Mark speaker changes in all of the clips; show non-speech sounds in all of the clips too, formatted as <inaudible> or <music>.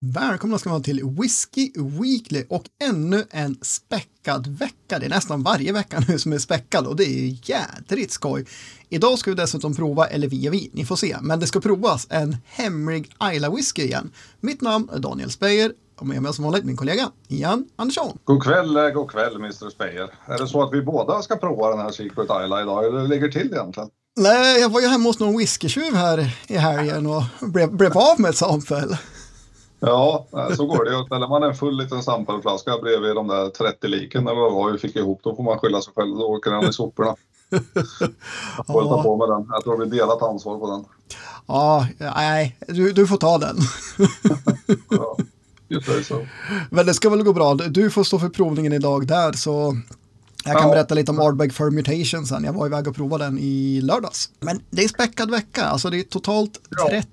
Speaker 1: Välkomna ska man till Whiskey Weekly och ännu en späckad vecka. Det är nästan varje vecka nu som är späckad och det är jädrigt skoj. Idag ska vi dessutom prova, eller vi och vi, ni får se, men det ska provas en hemlig Isla Whisky igen. Mitt namn är Daniel Speyer och med mig som vanligt min kollega Ian Andersson.
Speaker 2: God kväll, eh, god kväll Mr Speyer. Är det så att vi båda ska prova den här Secret Isla idag eller hur ligger till egentligen?
Speaker 1: Nej, jag var ju hemma hos någon whiskytjuv här i helgen och blev, blev av med ett sampel.
Speaker 2: Ja, så går det ju. Ställer man en full liten sampelflaska bredvid de där 30 liken eller vad vi fick ihop, då får man skylla sig själv. Då åker den i soporna. Jag <laughs> får ja. ta på med den. Jag tror det blir delat ansvar på den.
Speaker 1: Ja, nej, du, du får ta den. <laughs>
Speaker 2: ja, just så.
Speaker 1: Men det ska väl gå bra. Du får stå för provningen idag där, så jag kan ja. berätta lite om Ardbeg Fermutation sen. Jag var iväg och provade den i lördags. Men det är späckad vecka, alltså det är totalt 38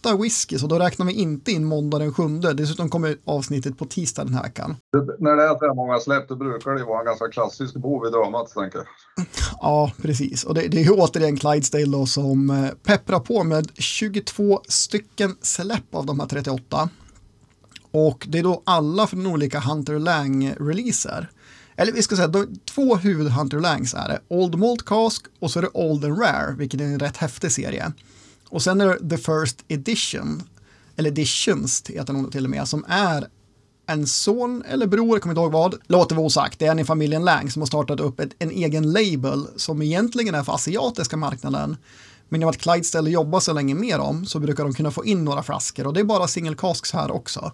Speaker 1: åtta whisky, så då räknar vi inte in måndag den sjunde. Dessutom kommer avsnittet på tisdag den här veckan.
Speaker 2: Det, när det är så här många släpp, då brukar det vara en ganska klassisk bov i dramat, tänker jag.
Speaker 1: Ja, precis. Och det, det är ju återigen Clydesdale då som eh, pepprar på med 22 stycken släpp av de här 38. Och det är då alla från olika Hunter Lang-releaser. Eller vi ska säga, de, två huvud Hunter Langs är det. Old Malt Cask och så är det Old and Rare, vilket är en rätt häftig serie. Och sen är det The First Edition, eller Editions heter hon till och med, som är en son eller bror, kommer inte ihåg vad, låter vara osagt, det är en i familjen Lang som har startat upp ett, en egen label som egentligen är för asiatiska marknaden. Men i och med att Clydesdale jobbar så länge med dem så brukar de kunna få in några flaskor och det är bara single casks här också.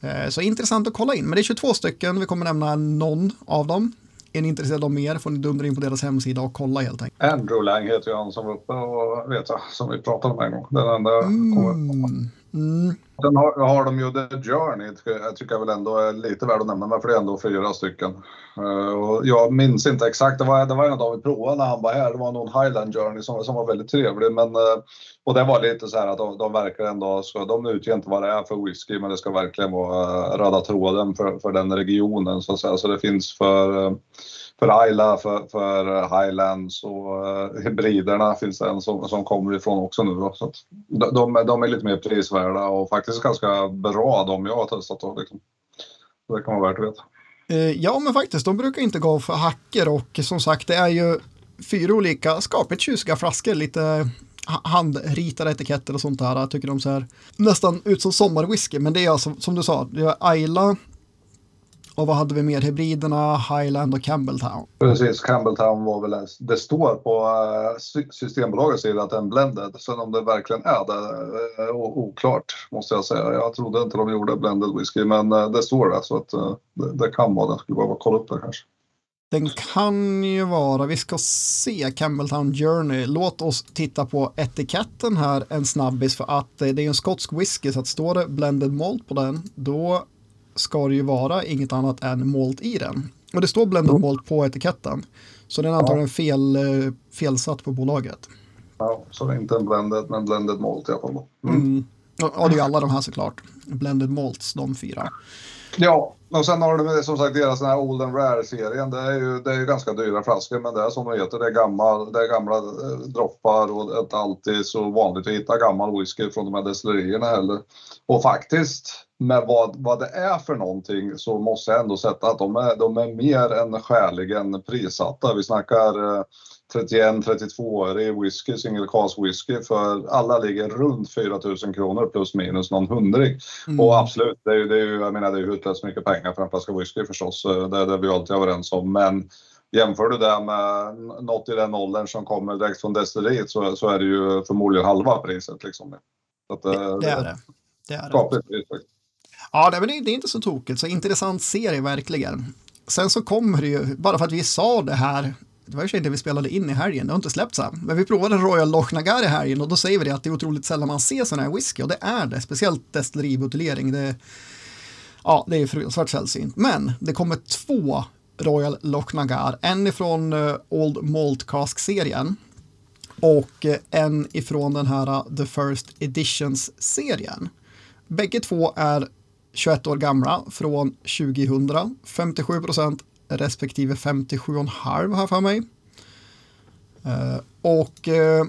Speaker 1: Eh, så intressant att kolla in, men det är 22 stycken, vi kommer nämna någon av dem. Är ni intresserade av mer får ni dundra in på deras hemsida och kolla helt enkelt.
Speaker 2: Andrew Lang heter ju han som var uppe och vet jag, som vi pratade om en gång. Den enda mm. Mm. Sen har, har de ju The Journey, jag tycker jag väl ändå är lite värd att nämna, men för det är ändå fyra stycken. Uh, och jag minns inte exakt, det var, det var en dag vi provade när han var här, det var någon Highland Journey som, som var väldigt trevlig. Men, uh, och det var lite så här att de, de verkar ändå, ska, de utger inte vad det är för whisky, men det ska verkligen vara uh, röda tråden för, för den regionen så att säga. Så det finns för uh, för Isla, för, för Highlands och uh, hybriderna finns det en som, som kommer ifrån också nu. Då. Så att de, de, är lite mer prisvärda och faktiskt ganska bra de jag har testat. Då, liksom. Det kan vara värt att veta.
Speaker 1: Eh, ja, men faktiskt, de brukar inte gå för hacker och som sagt, det är ju fyra olika skapligt tjusiga flaskor, lite handritade etiketter och sånt där. Jag tycker de ser nästan ut som sommarwhisky, men det är alltså som du sa, det är Ayla, och vad hade vi mer? Hybriderna, Highland och Campbelltown.
Speaker 2: Precis, Campbelltown var väl, det står på eh, Systembolagets sida att den blended. Sen om det verkligen är det är oklart måste jag säga. Jag trodde inte de gjorde blended whisky men eh, det står det så att eh, det, det kan vara det. Skulle behöva kolla upp det kanske.
Speaker 1: Den kan ju vara, vi ska se Campbelltown Journey. Låt oss titta på etiketten här en snabbis för att det är en skotsk whisky så att står det blended malt på den då ska det ju vara inget annat än malt i den. Och det står blended mm. malt på etiketten. Så den är antagligen fel, eh, felsatt på bolaget.
Speaker 2: Ja, så det är inte en blended, men blended malt i alla fall.
Speaker 1: Mm. Mm. Ja, det är ju alla de här såklart. Blended malts, de fyra.
Speaker 2: Ja, och sen har du som sagt deras den här Old and Rare-serien. Det är ju det är ganska dyra flaskor, men det är som de heter, det är, gammal, det är gamla eh, droppar och det är inte alltid så vanligt att hitta gammal whisky från de här destillerierna heller. Och faktiskt, med vad, vad det är för någonting så måste jag ändå sätta att de är, de är mer än skäligen prissatta. Vi snackar 31-32-årig eh, whisky, single cast whisky för alla ligger runt 4000 kronor plus minus någon hundring. Mm. Och absolut, det är ju, det är ju, jag menar det är ju hutlöst mycket pengar för en flaska whisky förstås, eh, det, det är vi alltid överens om. Men jämför du det med något i den åldern som kommer direkt från destilleriet så, så är det ju förmodligen halva priset. Liksom.
Speaker 1: Att, det, det, är det. det, är det. Ja, det, det är inte så tokigt, så intressant serie verkligen. Sen så kommer det ju, bara för att vi sa det här, det var ju inte vi spelade in i helgen, det har inte släppts än, men vi provade Royal Lochnagar i helgen och då säger vi det att det är otroligt sällan man ser sådana här whisky och det är det, speciellt destilleributeljering. Det, ja, det är fruktansvärt sällsynt, men det kommer två Royal Lochnagar, en ifrån eh, Old Malt Cask-serien och eh, en ifrån den här eh, The First Editions-serien. Bägge två är 21 år gamla från 2000, 57 procent respektive 57,5 här för mig. Eh, och eh,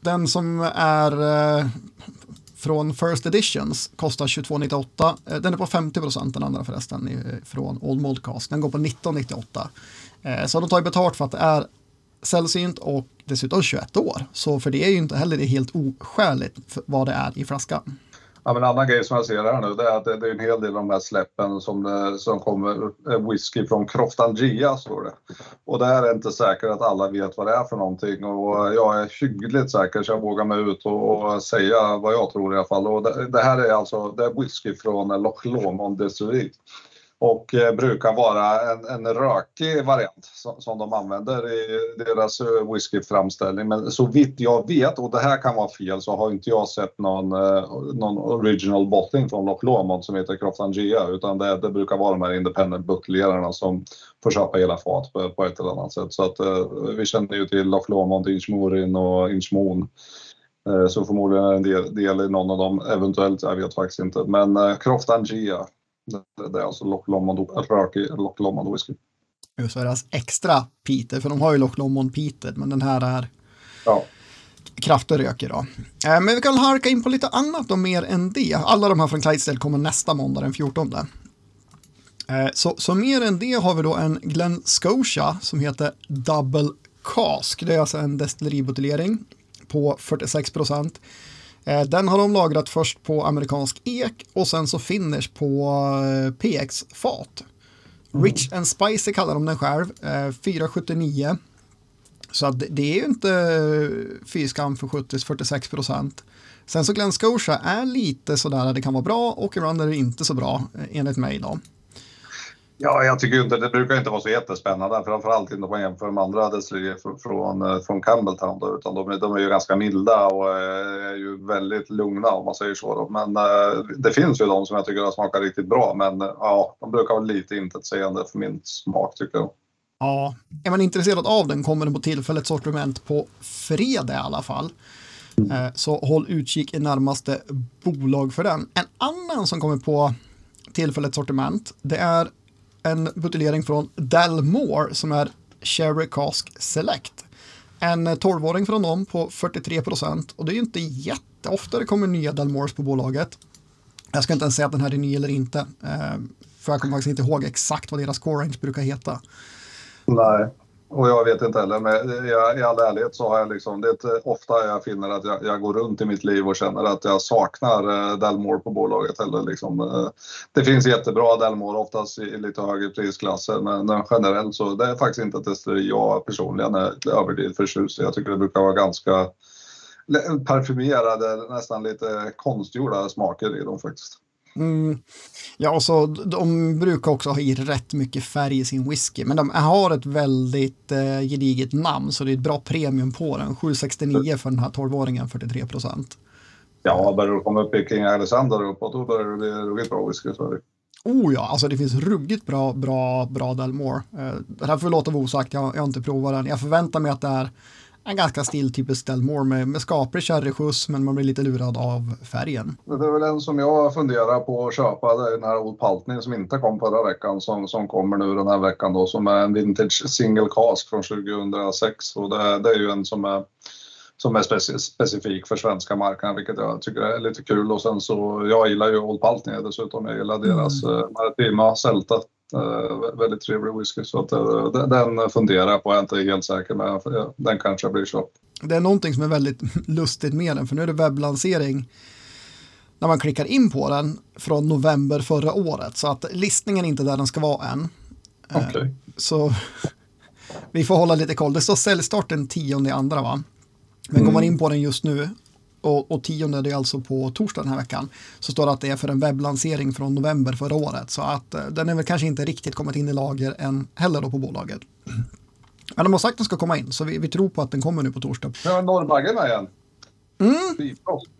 Speaker 1: den som är eh, från First Editions kostar 22,98. Den är på 50 procent den andra förresten från Old Moldcast. Den går på 19,98. Så de tar ju betalt för att det är sällsynt och dessutom 21 år. Så för det är ju inte heller det helt oskäligt vad det är i flaskan.
Speaker 2: Ja, men en annan grej som jag ser här nu det är att det, är en hel del av de här släppen som, eh, som kommer eh, whisky från Croftangia står det. Och det är inte säkert att alla vet vad det är för någonting och jag är hyggligt säker så jag vågar mig ut och, och säga vad jag tror i alla fall. Och det, det här är alltså det är whisky från Loch Lomond Distillery och eh, brukar vara en, en rökig variant som, som, de använder i deras eh, whiskyframställning. Men så vitt jag vet, och det här kan vara fel, så har inte jag sett någon, eh, någon original bottling från Loch Lomond som heter Croft Angea, utan det, det, brukar vara de här independent buteljerarna som får köpa hela fat på, på ett eller annat sätt. Så att vi känner ju till Loch Lomond, Inchmorin och Inchmoon. Så förmodligen är en del, del, i någon av dem, eventuellt, jag vet faktiskt inte. Men Croft Angea det, är alltså Loch Lomond, rökig Loch Lomond whisky.
Speaker 1: Just deras extra Peter, för de har ju Loch Lomond Peter, men den här är
Speaker 2: ja.
Speaker 1: kraftig rökig då. Eh, men vi kan harka in på lite annat och mer än det. Alla de här från Clydesdale kommer nästa måndag den 14. Eh, så, så mer än det har vi då en Glen Scotia som heter Double Cask. Det är alltså en destilleributeljering på 46 procent. Eh, den har de lagrat först på amerikansk ek och sen så finish på eh, PX-fat. Mm. Rich and Spicy kallar de den själv, 479. Eh, så det är ju inte fy skam för 70-46 procent. Sen så Glen Scotia är lite sådär, det kan vara bra och ibland är det inte så bra enligt mig då.
Speaker 2: Ja, jag tycker inte det brukar inte vara så jättespännande, framförallt inte om man jämför med andra destillerier från, eh, från Campbelltown då, utan de, de är ju ganska milda och eh, är ju väldigt lugna om man säger så. Då. Men äh, det finns ju de som jag tycker har smakat riktigt bra, men ja, de brukar vara lite intetsägande för min smak tycker jag.
Speaker 1: Ja, är man intresserad av den kommer den på tillfälligt sortiment på fredag i alla fall. Mm. Så håll utkik i närmaste bolag för den. En annan som kommer på tillfälligt sortiment, det är en buteljering från Dalmore som är Sherry Cask Select. En 12-åring från dem på 43 procent och det är ju inte jätteofta det kommer nya Dalmores på bolaget. Jag ska inte ens säga att den här är ny eller inte, eh, för jag kommer faktiskt inte ihåg exakt vad deras core range brukar heta.
Speaker 2: Nej. Och jag vet inte heller, men jag, i all ärlighet så har jag liksom, det är inte ofta jag finner att jag, jag, går runt i mitt liv och känner att jag saknar eh, Delmore på bolaget heller. Liksom. Eh, det finns jättebra Delmore, oftast i lite högre prisklasser, men generellt så det är faktiskt inte ett destilleri jag personligen är överdrivet förtjust i. Jag tycker det brukar vara ganska parfymerade, nästan lite konstgjorda smaker i dem faktiskt.
Speaker 1: Mm. Ja, och så de brukar också ha i rätt mycket färg i sin whisky, men de har ett väldigt eh, gediget namn, så det är ett bra premium på den. 769 för den här 12-åringen, 43 procent.
Speaker 2: Ja, börjar du komma upp i King Alexander uppåt, då börjar det bli ruggigt bra whisky. Så
Speaker 1: Oh ja, alltså det finns ruggigt bra, bra, bra Dalmore. Eh, det här får låta vara osagt, jag, jag har inte provat den. Jag förväntar mig att det är en ganska stiltypisk Delmore med, med skaplig sherryskjuts men man blir lite lurad av färgen.
Speaker 2: Det är väl en som jag funderar på att köpa, det är den här Old Paltney som inte kom förra veckan som, som kommer nu den här veckan då som är en vintage single cask från 2006 och det, det är ju en som är som är specifik för svenska marknaden, vilket jag tycker är lite kul. Och sen så, jag gillar ju Old Paltney dessutom. Jag gillar deras mm. maritima sälta väldigt trevlig whisky. Så att, uh, den funderar jag på, jag är inte helt säker men den kanske blir köpt.
Speaker 1: Det är någonting som är väldigt <laughs> lustigt med den, för nu är det webblansering när man klickar in på den från november förra året. Så att listningen är inte där den ska vara än.
Speaker 2: Okay.
Speaker 1: Så <laughs> vi får hålla lite koll. Det står säljstart den tionde andra va? Men mm. går man mm. in på den just nu och, och tionde det är alltså på torsdag den här veckan, så står det att det är för en webblansering från november förra året. Så att eh, den är väl kanske inte riktigt kommit in i lager än heller då på bolaget. Men de har sagt att den ska komma in, så vi, vi tror på att den kommer nu på torsdag.
Speaker 2: Nu har Norrbagge med igen.
Speaker 1: Mm. Bifrost.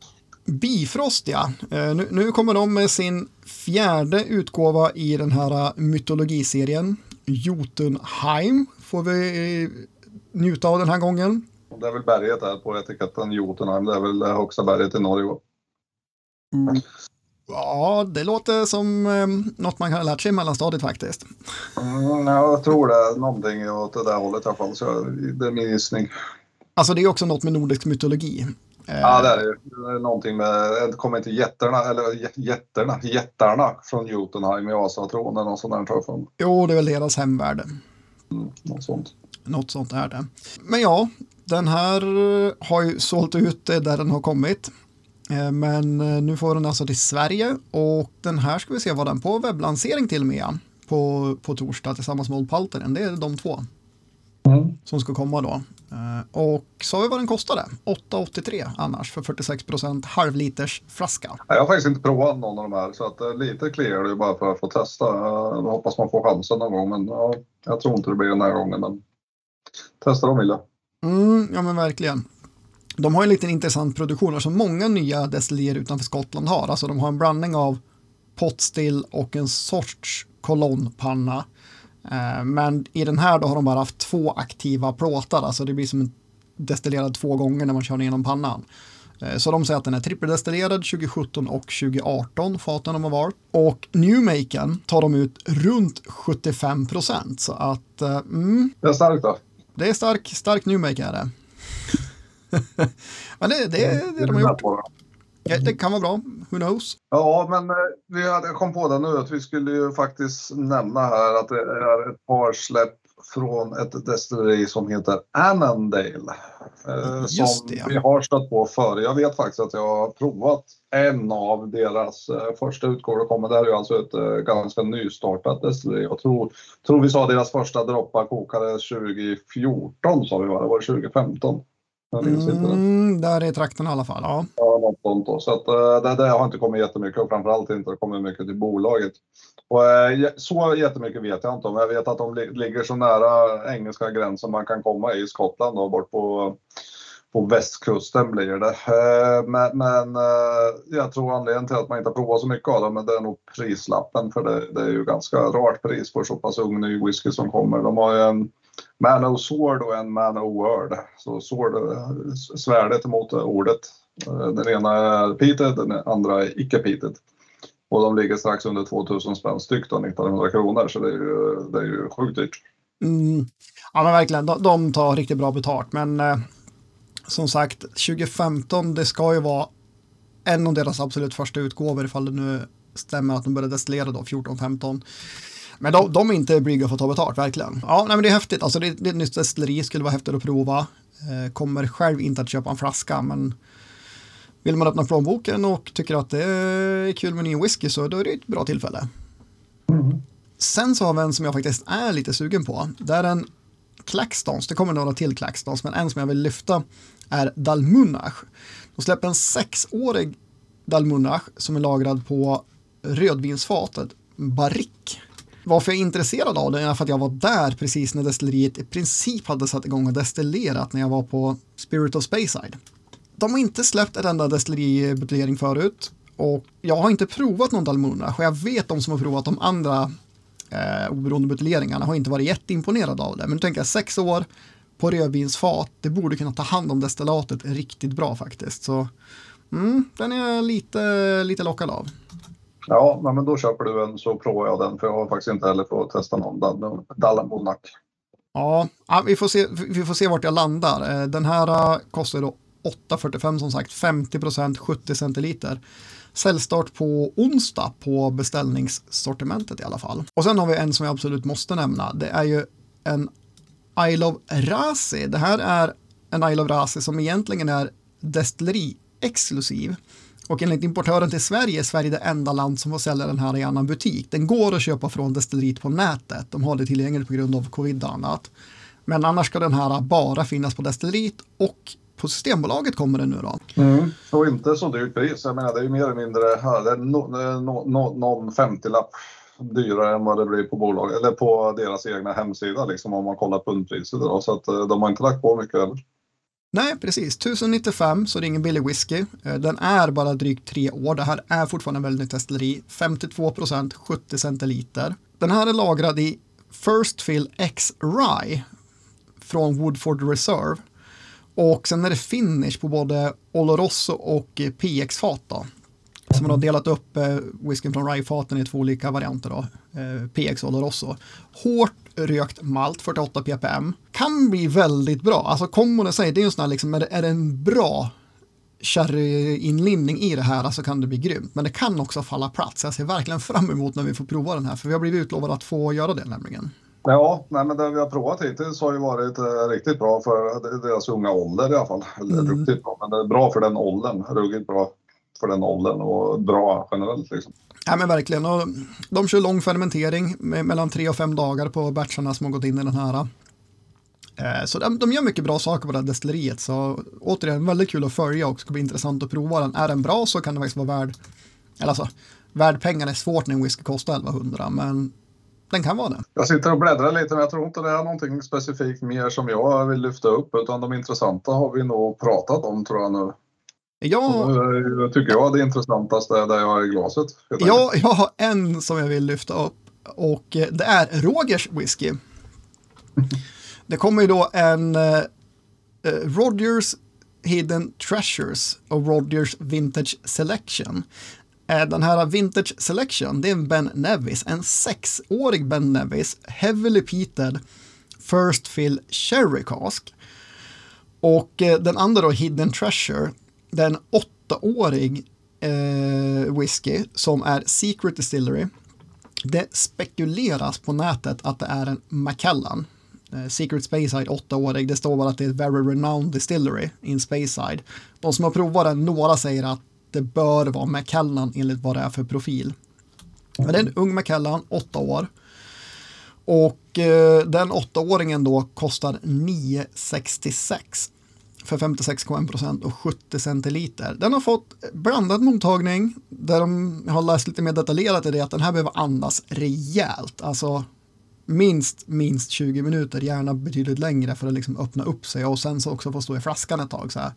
Speaker 1: Bifrost ja. Uh, nu, nu, kommer de med sin fjärde utgåva i den här uh, mytologiserien. Jotunheim får vi njuta av den här gången.
Speaker 2: Det är väl berget där på etiketten Jotunheim. Det är väl det högsta berget i Norge.
Speaker 1: Mm. Ja, det låter som eh, något man kan ha lärt sig i mellanstadiet faktiskt.
Speaker 2: Mm, jag tror det är någonting åt det där hållet i alla fall. Så det är min gissning.
Speaker 1: Alltså det är också något med nordisk mytologi.
Speaker 2: Ja, det är det. Är någonting med, det kommer inte jätterna, eller jätterna, jättarna från Jotunheim i Asatronen och sånt där
Speaker 1: Jo, det är väl deras hemvärde.
Speaker 2: Mm, något sånt.
Speaker 1: Något sånt är det. Men ja, den här har ju sålt ut där den har kommit. Eh, men eh, nu får den alltså till Sverige och den här ska vi se vad den på webblansering till med på, på torsdag tillsammans med Old Palteren. Det är de två mm. som ska komma då. Eh, och sa vi vad den kostade? 8,83 annars för 46 procent halvliters flaska.
Speaker 2: Jag har faktiskt inte provat någon av de här så att lite kliar det bara för att få testa. Jag hoppas man får chansen någon gång men ja, jag tror inte det blir den här gången. Men testa dem vill jag.
Speaker 1: Mm, ja men verkligen. De har en liten intressant produktion, som många nya destillerier utanför Skottland har. Alltså de har en blandning av potstill och en sorts kolonnpanna. Eh, men i den här då har de bara haft två aktiva plåtar, alltså det blir som destillerad två gånger när man kör igenom pannan. Eh, så de säger att den är trippeldestillerad 2017 och 2018, faten de har valt. Och Newmaken tar de ut runt 75 procent. Så att... Eh, mm,
Speaker 2: det är starkt då.
Speaker 1: Det är stark, stark Newmake är <laughs> det. men det, det är det de har gjort. Ja, det kan vara bra, who knows?
Speaker 2: Ja, men eh, vi hade, kom på det nu att vi skulle ju faktiskt nämna här att det är ett par släpp från ett destilleri som heter Annandale. Eh, som det, ja. vi har stött på förr. Jag vet faktiskt att jag har provat en av deras eh, första utgåvor. Det här är ju alltså ett eh, ganska nystartat destilleri. Jag tror, tror vi sa deras första droppa kokade 2014 sa vi var det, var det 2015?
Speaker 1: Mm, där i trakten i alla fall. Ja,
Speaker 2: ja något sånt då. Så att, uh, det, det har inte kommit jättemycket och framförallt inte kommit mycket till bolaget. Och, uh, så jättemycket vet jag inte om. Jag vet att de li ligger så nära engelska gränsen man kan komma i Skottland och bort på på västkusten blir det. Uh, men, men jag tror anledningen till att man inte provat så mycket av det, men det är nog prislappen för det, det är ju ganska rart pris på så pass ung ny whisky som kommer. De har ju en man of sword och en man of word. Så sword, svärdet mot ordet. Eh, den ena är peated, den andra är icke peated. Och de ligger strax under 2000 spänn styck då, 1900 kronor, så det är ju, det är ju sjukt dyrt.
Speaker 1: Mm. Ja men verkligen, de, de tar riktigt bra betalt. Men eh, som sagt, 2015, det ska ju vara en av deras absolut första utgåvor ifall det nu stämmer att de började destillera då 14-15. Men de, de är inte blyga för att ta betalt, verkligen. Ja, nej, men det är häftigt. Alltså, det, det är ett nytt destilleri, skulle vara häftigt att prova. Eh, kommer själv inte att köpa en flaska, men vill man öppna plånboken och tycker att det är kul med ny whisky så då är det ett bra tillfälle. Mm. Sen så har vi en som jag faktiskt är lite sugen på. Det är en Claxtons, det kommer några till Claxtons, men en som jag vill lyfta är Dalmunach. De släpper en sexårig Dalmunach som är lagrad på rödvinsfatet Barrick. Varför jag är intresserad av det är för att jag var där precis när destilleriet i princip hade satt igång och destillerat när jag var på Spirit of Speyside. De har inte släppt ett enda destilleributeljering förut och jag har inte provat någon Dalmuna och jag vet de som har provat de andra eh, oberoende buteljeringarna har inte varit jätteimponerade av det. Men nu tänker jag sex år på rödvinsfat, det borde kunna ta hand om destillatet riktigt bra faktiskt. Så mm, den är jag lite, lite lockad av.
Speaker 2: Ja, men då köper du en så provar jag den för jag har faktiskt inte heller fått testa någon Dallenbonac.
Speaker 1: Ja, vi får, se, vi får se vart jag landar. Eh, den här eh, kostar då 8,45 som sagt, 50 procent, 70 centiliter. Säljstart på onsdag på beställningssortimentet i alla fall. Och sen har vi en som jag absolut måste nämna. Det är ju en Isle of Rasi. Det här är en Isle of Rasi som egentligen är destilleri exklusiv. Och enligt importören till Sverige är Sverige det enda land som får sälja den här i annan butik. Den går att köpa från destilleriet på nätet. De har det tillgängligt på grund av covid och annat. Men annars ska den här bara finnas på destilleriet och på Systembolaget kommer den nu då.
Speaker 2: Mm. Och inte så dyrt pris. Jag menar det är mer eller mindre det no, eh, no, no, någon 50-lapp dyrare än vad det blir på bolag eller på deras egna hemsida liksom om man kollar pundpriset. Så att eh, de har inte lagt på mycket heller.
Speaker 1: Nej, precis. 1095, så det är ingen billig whisky. Eh, den är bara drygt tre år. Det här är fortfarande en väldigt nytt destilleri. 52 procent, 70 centiliter. Den här är lagrad i First Fill X Rye från Woodford Reserve. Och sen är det finish på både Oloroso och eh, PX-fat. Så man har delat upp eh, whiskyn från rye-faten i två olika varianter. Då. PX PX Oloroso. Hårt rökt malt, 48 ppm. Kan bli väldigt bra. Alltså kombon i sig, det är ju en sån här liksom, är det, är det en bra sherryinlimning i det här så kan det bli grymt. Men det kan också falla platt. Så jag ser verkligen fram emot när vi får prova den här. För vi har blivit utlovade att få göra det nämligen.
Speaker 2: Ja, nej, men det vi har provat hittills har ju varit eh, riktigt bra för deras unga ålder i alla fall.
Speaker 1: Mm.
Speaker 2: riktigt bra, men det är bra för den åldern. Ruggigt bra för den åldern och bra generellt liksom.
Speaker 1: Ja men verkligen. Och de kör lång fermentering med mellan tre och fem dagar på batcharna som har gått in i den här. Eh, så de, de gör mycket bra saker på det här destilleriet. Så återigen, väldigt kul att följa och ska bli intressant att prova den. Är den bra så kan den faktiskt vara värd, eller alltså, värd pengarna är svårt när en whisky kostar 1100, men den kan vara det.
Speaker 2: Jag sitter och bläddrar lite men jag tror inte det är någonting specifikt mer som jag vill lyfta upp utan de intressanta har vi nog pratat om tror jag nu.
Speaker 1: Jag,
Speaker 2: Nu tycker jag det intressantaste är det jag har i glaset. enkelt.
Speaker 1: jag, har en som jag vill lyfta upp och eh, det är Rogers whisky. <laughs> Det kommer ju då en eh, eh, Rogers Hidden Treasures och Rogers Vintage Selection. Eh, Den här Vintage Selection, det är en Ben Nevis, en sexårig Ben Nevis, heavily peated First Fill Cherry Cask. Och eh, den andra då, Hidden Treasure, det är en åttaårig eh, whisky som är Secret Distillery. Det spekuleras på nätet att det är en Macallan. Eh, Secret Speyside, åttaårig. Det står bara att det är ett very renowned distillery in Speyside. De som har provat den, några säger att det bör vara Macallan enligt vad det är för profil. Men det är en ung Macallan, åtta år. Och eh, den åttaåringen då kostar 9,66 för 56,1 procent och 70 centiliter. Den har fått blandad mottagning där de har läst lite mer detaljerat i det att den här behöver andas rejält. Alltså minst, minst 20 minuter, gärna betydligt längre för att liksom öppna upp sig och sen så också få stå i flaskan ett tag. Så här.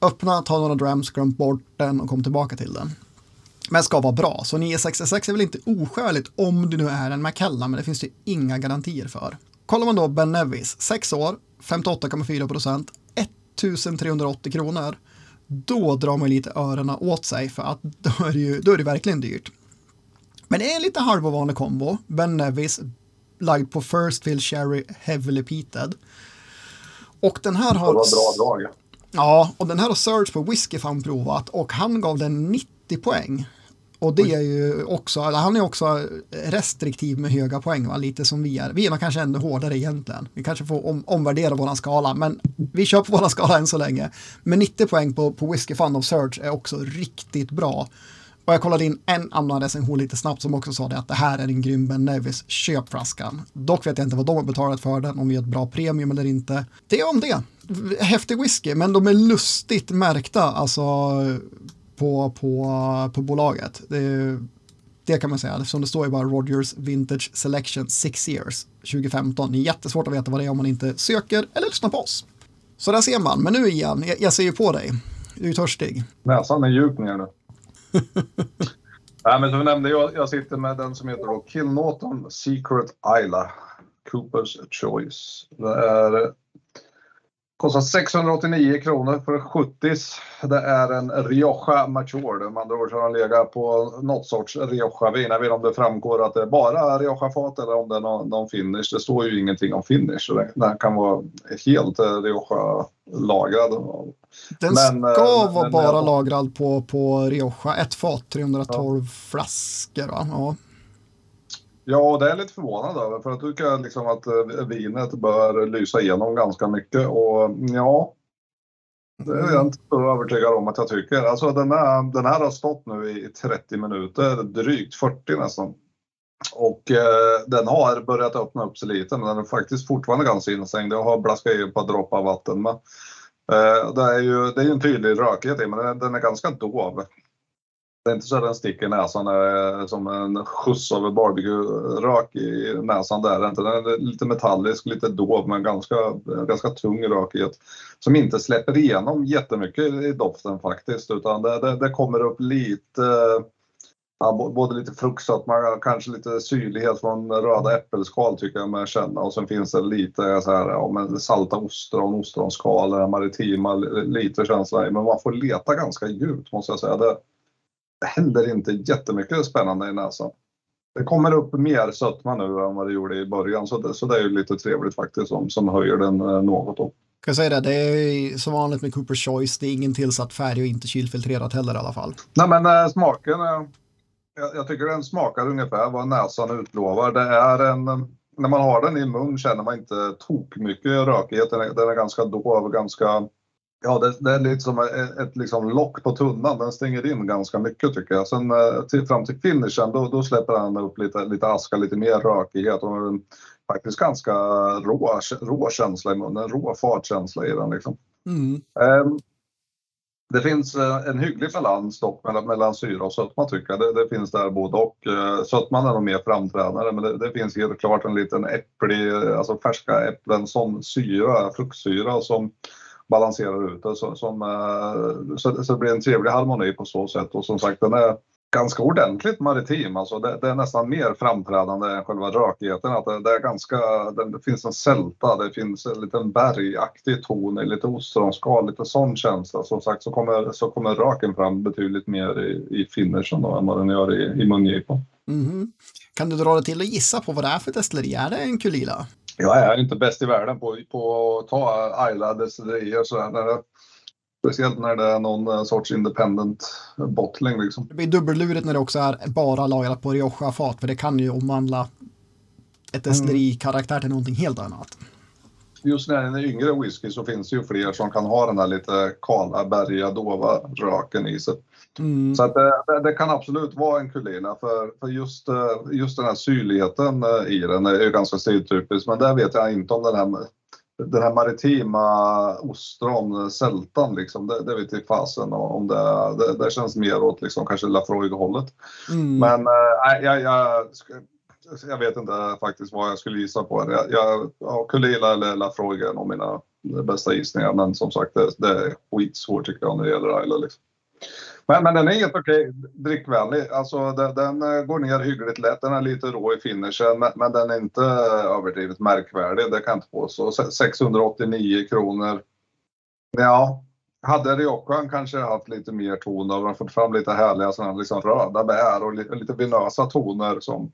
Speaker 1: Öppna, ta några drams, glöm bort den och kom tillbaka till den. Men ska vara bra, så 966 är väl inte oskäligt om du nu är en Macallan, men det finns det inga garantier för. Kollar man då Ben Nevis, 6 år, 58,4 procent, 1380 kronor. Då drar man lite öronen åt sig för att då är det, ju, då är det verkligen dyrt. Men det är en lite halvovanlig kombo. Ben Nevis lagd på First Fill Cherry Heavily Peated. Och den här har...
Speaker 2: bra drag.
Speaker 1: Ja, och den här har Search på Whisky fan provat och han gav den 90 poäng. Och det är ju också, han är också restriktiv med höga poäng, va? lite som vi är. Vi är kanske ännu hårdare egentligen. Vi kanske får om, omvärdera våran skala, men vi kör på våran skala än så länge. Men 90 poäng på, på Whisky Fun of Search är också riktigt bra. Och jag kollade in en annan recension lite snabbt som också sa det att det här är en grym Ben Nevis, köp flaskan. Dock vet jag inte vad de har betalat för den, om vi har ett bra premium eller inte. Det är om det. Häftig whisky, men de är lustigt märkta alltså på, på, på bolaget. Det, det kan man säga, som det står ju bara Rogers Vintage Selection 6 years 2015. Det är jättesvårt att veta vad det är om man inte söker eller lyssnar på oss. Så där ser man, men nu igen, jag, jag ser ju på dig. Du är ju törstig.
Speaker 2: Näsan är djup ner nu. <laughs> Nej, men som jag nämnde, jag, jag sitter med den som heter då Kilnaughton Secret Isla. Coopers Choice. Det är, kostar 689 kronor för 70 Det är en Rioja Mature. Med andra ord så har den legat på något sorts Rioja-vin. Jag vet inte om det framgår att det är bara Rioja-fat eller om det är någon, någon finish. Det står ju ingenting om finish. Så det, den kan vara helt Rioja-lagrad.
Speaker 1: Den
Speaker 2: Men,
Speaker 1: ska
Speaker 2: eh,
Speaker 1: vara bara lagrad på, på Rioja, ett fat, 312 flaskor va? Ja.
Speaker 2: Ja, det är jag lite förvånad över för jag tycker liksom att eh, vinet bör lysa igenom ganska mycket och mm, ja, det är jag inte så övertygad om att jag tycker. Alltså den, här, den här har stått nu i 30 minuter, drygt 40 nästan. Och eh, den har börjat öppna upp sig lite men den är faktiskt fortfarande ganska instängd. Jag har blaskat i ett par droppar vatten med. Eh, det är ju det är ju en tydlig rökighet i men den är, den är ganska dov. Det är inte så att den sticker i näsan är som en skjuts av barbecue-rök i näsan. Där. Den är lite metallisk, lite dov men ganska, ganska tung rökighet. Som inte släpper igenom jättemycket i doften faktiskt utan det, det, det kommer upp lite Ja, både lite fruktsötma, kanske lite syrlighet från röda äppelskal tycker jag mig känna. Och sen finns det lite så här, ja, men salta ostron, ostronskal, maritima, lite känsla i. Men man får leta ganska djupt måste jag säga. Det händer inte jättemycket spännande i näsan. Det kommer upp mer sötma nu än vad det gjorde i början så det, så det är ju lite trevligt faktiskt som, som höjer den eh, något.
Speaker 1: Kan jag säga det, det är som vanligt med Cooper's Choice, det är ingen tillsatt färg och inte kylfiltrerat heller i alla fall.
Speaker 2: Nej men äh, smaken, äh, jag, jag, tycker den smakar ungefär vad näsan utlovar. Det är en, när man har den i mun känner man inte tok mycket rökighet. Den är, den är ganska dov, ganska Ja, det, det, är lite som ett, ett liksom lock på tunnan. Den stänger in ganska mycket tycker jag. Sen eh, till, fram till finishen då, då släpper han upp lite, lite aska, lite mer rökighet och en faktiskt ganska rå, rå känsla i munnen. Rå fartkänsla i den liksom. Mm. Um, det finns eh, en hygglig balans dock mellan, mellan syra och sötma tycker jag. Det, det finns där både och. Eh, sötman är nog mer framträdande men det, det, finns helt klart en liten äpplig, alltså färska äpplen som syra, fruktsyra som balanserar ut det. Så, som, eh, så, så det blir en trevlig harmoni på så sätt och som sagt den är ganska ordentligt maritim. Alltså det, det, är nästan mer framträdande än själva rökigheten. Att det, det är ganska, det, finns en sälta, det finns en liten bergaktig ton, lite ostronskal, lite sån känsla. Som sagt så kommer, så kommer röken fram betydligt mer i, i finishen då, än vad den gör i, i mungipan.
Speaker 1: Mm -hmm. Kan du dra dig till och gissa på vad det är för destilleri? Är det en Kulila?
Speaker 2: Jag är inte bäst i världen på, på att ta Ayla destillerier Speciellt när det är någon eh, sorts independent bottling. Liksom.
Speaker 1: Det blir dubbellurigt när det också är bara lagrat på Rioja-fat för det kan ju omvandla ett destillerikaraktär till någonting helt annat.
Speaker 2: Just när det är yngre whisky så finns det ju fler som kan ha den här lite kala, bergiga, dova röken i sig. Mm. Så att det, det, kan absolut vara en kulina för, för just, eh, just den här syrligheten eh, i den är ju ganska stiltypisk. Men där vet jag inte om den här den här maritima ostron, sältan, liksom, det, det vet jag fasen om det, det, det känns mer åt liksom, kanske Lafroig-hållet. Mm. Men äh, jag, jag, jag, vet inte faktiskt vad jag skulle gissa på. Jag, jag, ja, Kulila eller Lafroig är nog mina bästa gissningar, men som sagt det, det är skitsvårt tycker jag när det gäller Ayla. Liksom. Men, men den är helt okej drickvänlig. Alltså den, den, eh, går ner hyggligt lätt. Den är lite rå i finishen men, men den är inte överdrivet märkvärdig. Det kan jag inte påstå. 689 kronor. Ja, hade Riojan kanske haft lite mer ton och fått fram lite härliga sådana liksom röda bär och lite, lite vinösa toner som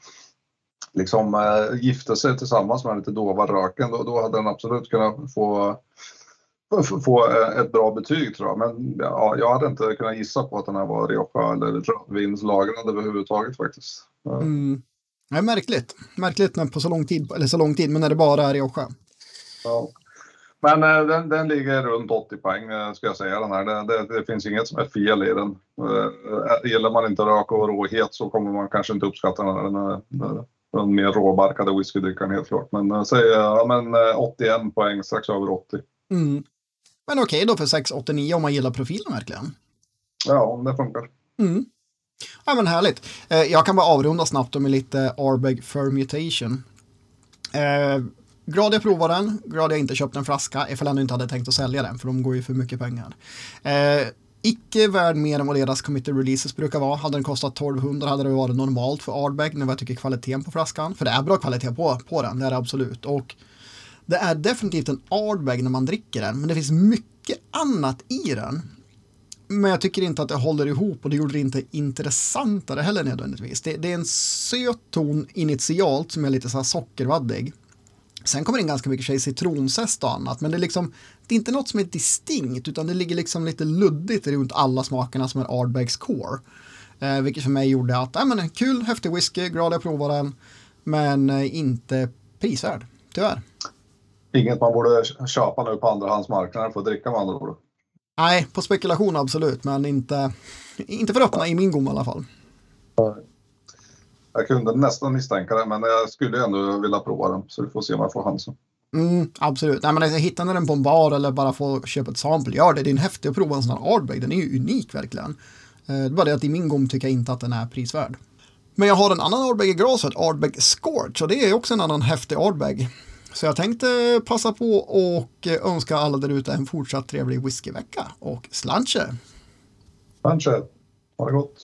Speaker 2: liksom äh, gifte sig tillsammans med lite dova röken då, då hade den absolut kunnat få få eh, ett bra betyg tror jag. Men ja, jag hade inte kunnat gissa på att den här var Rioja eller rödvinslagrad överhuvudtaget faktiskt. Mm.
Speaker 1: Är märkligt. Märkligt på så lång tid, eller så lång tid, men när det bara är Rioja.
Speaker 2: Ja. Men äh, den, den, ligger runt 80 poäng äh, ska jag säga den här. Det, det, det, finns inget som är fel i den. Gillar man inte rök och råhet så kommer man kanske inte uppskatta den. här. Den, den mer råbarkade whiskydrickaren helt klart. Men säg ja, men, 81 poäng, strax över 80. Mm.
Speaker 1: Men okej okay då för 689 om man gillar profilen verkligen.
Speaker 2: Ja, om det funkar. Mm.
Speaker 1: Ja, men härligt. Eh, jag kan bara avrunda snabbt med lite Arbeg Fermutation. Eh, glad jag provade den, glad jag inte köpt en flaska, ifall jag inte hade tänkt att sälja den, för de går ju för mycket pengar. Eh, icke värd mer än vad deras committed releases brukar vara. Hade den kostat 1200 hade det varit normalt för Ardbeg, nu vad jag tycker kvaliteten på flaskan. För det är bra kvalitet på, på den, det är det absolut. Och det är definitivt en Ardbeg när man dricker den, men det finns mycket annat i den. Men jag tycker inte att det håller ihop och det gjorde det inte intressantare heller nödvändigtvis. Det, det är en söt ton initialt som är lite så här sockervaddig. Sen kommer det in ganska mycket tjej citronzest och annat, men det är liksom, det är inte något som är distinkt, utan det ligger liksom lite luddigt runt alla smakerna som är Ardbegs core. Eh, vilket för mig gjorde att, ja men kul, häftig whisky, glad jag provade den, men eh, inte prisvärd, tyvärr
Speaker 2: inget man borde köpa nu på andrahandsmarknaden för att dricka med andra ord.
Speaker 1: Nej, på spekulation absolut, men inte, inte för öppna i min gom i alla fall.
Speaker 2: Jag kunde nästan misstänka det, men jag skulle ändå vilja prova den, så vi får se om jag får chansen.
Speaker 1: Mm, absolut. Nej, men alltså, hittar ni den på en bar eller bara få köpa ett sample, gör det. Det är en häftig att prova en sån här Ardbeg. Den är ju unik verkligen. Eh, det är bara det att i min gom tycker jag inte att den är prisvärd. Men jag har en annan Ardbeg i glaset, Ardbeg Scorch, och det är också en annan häftig Ardbeg. Så jag tänkte passa på och önska alla där ute en fortsatt trevlig whiskyvecka och slanche.
Speaker 2: Slanche, ha det gott.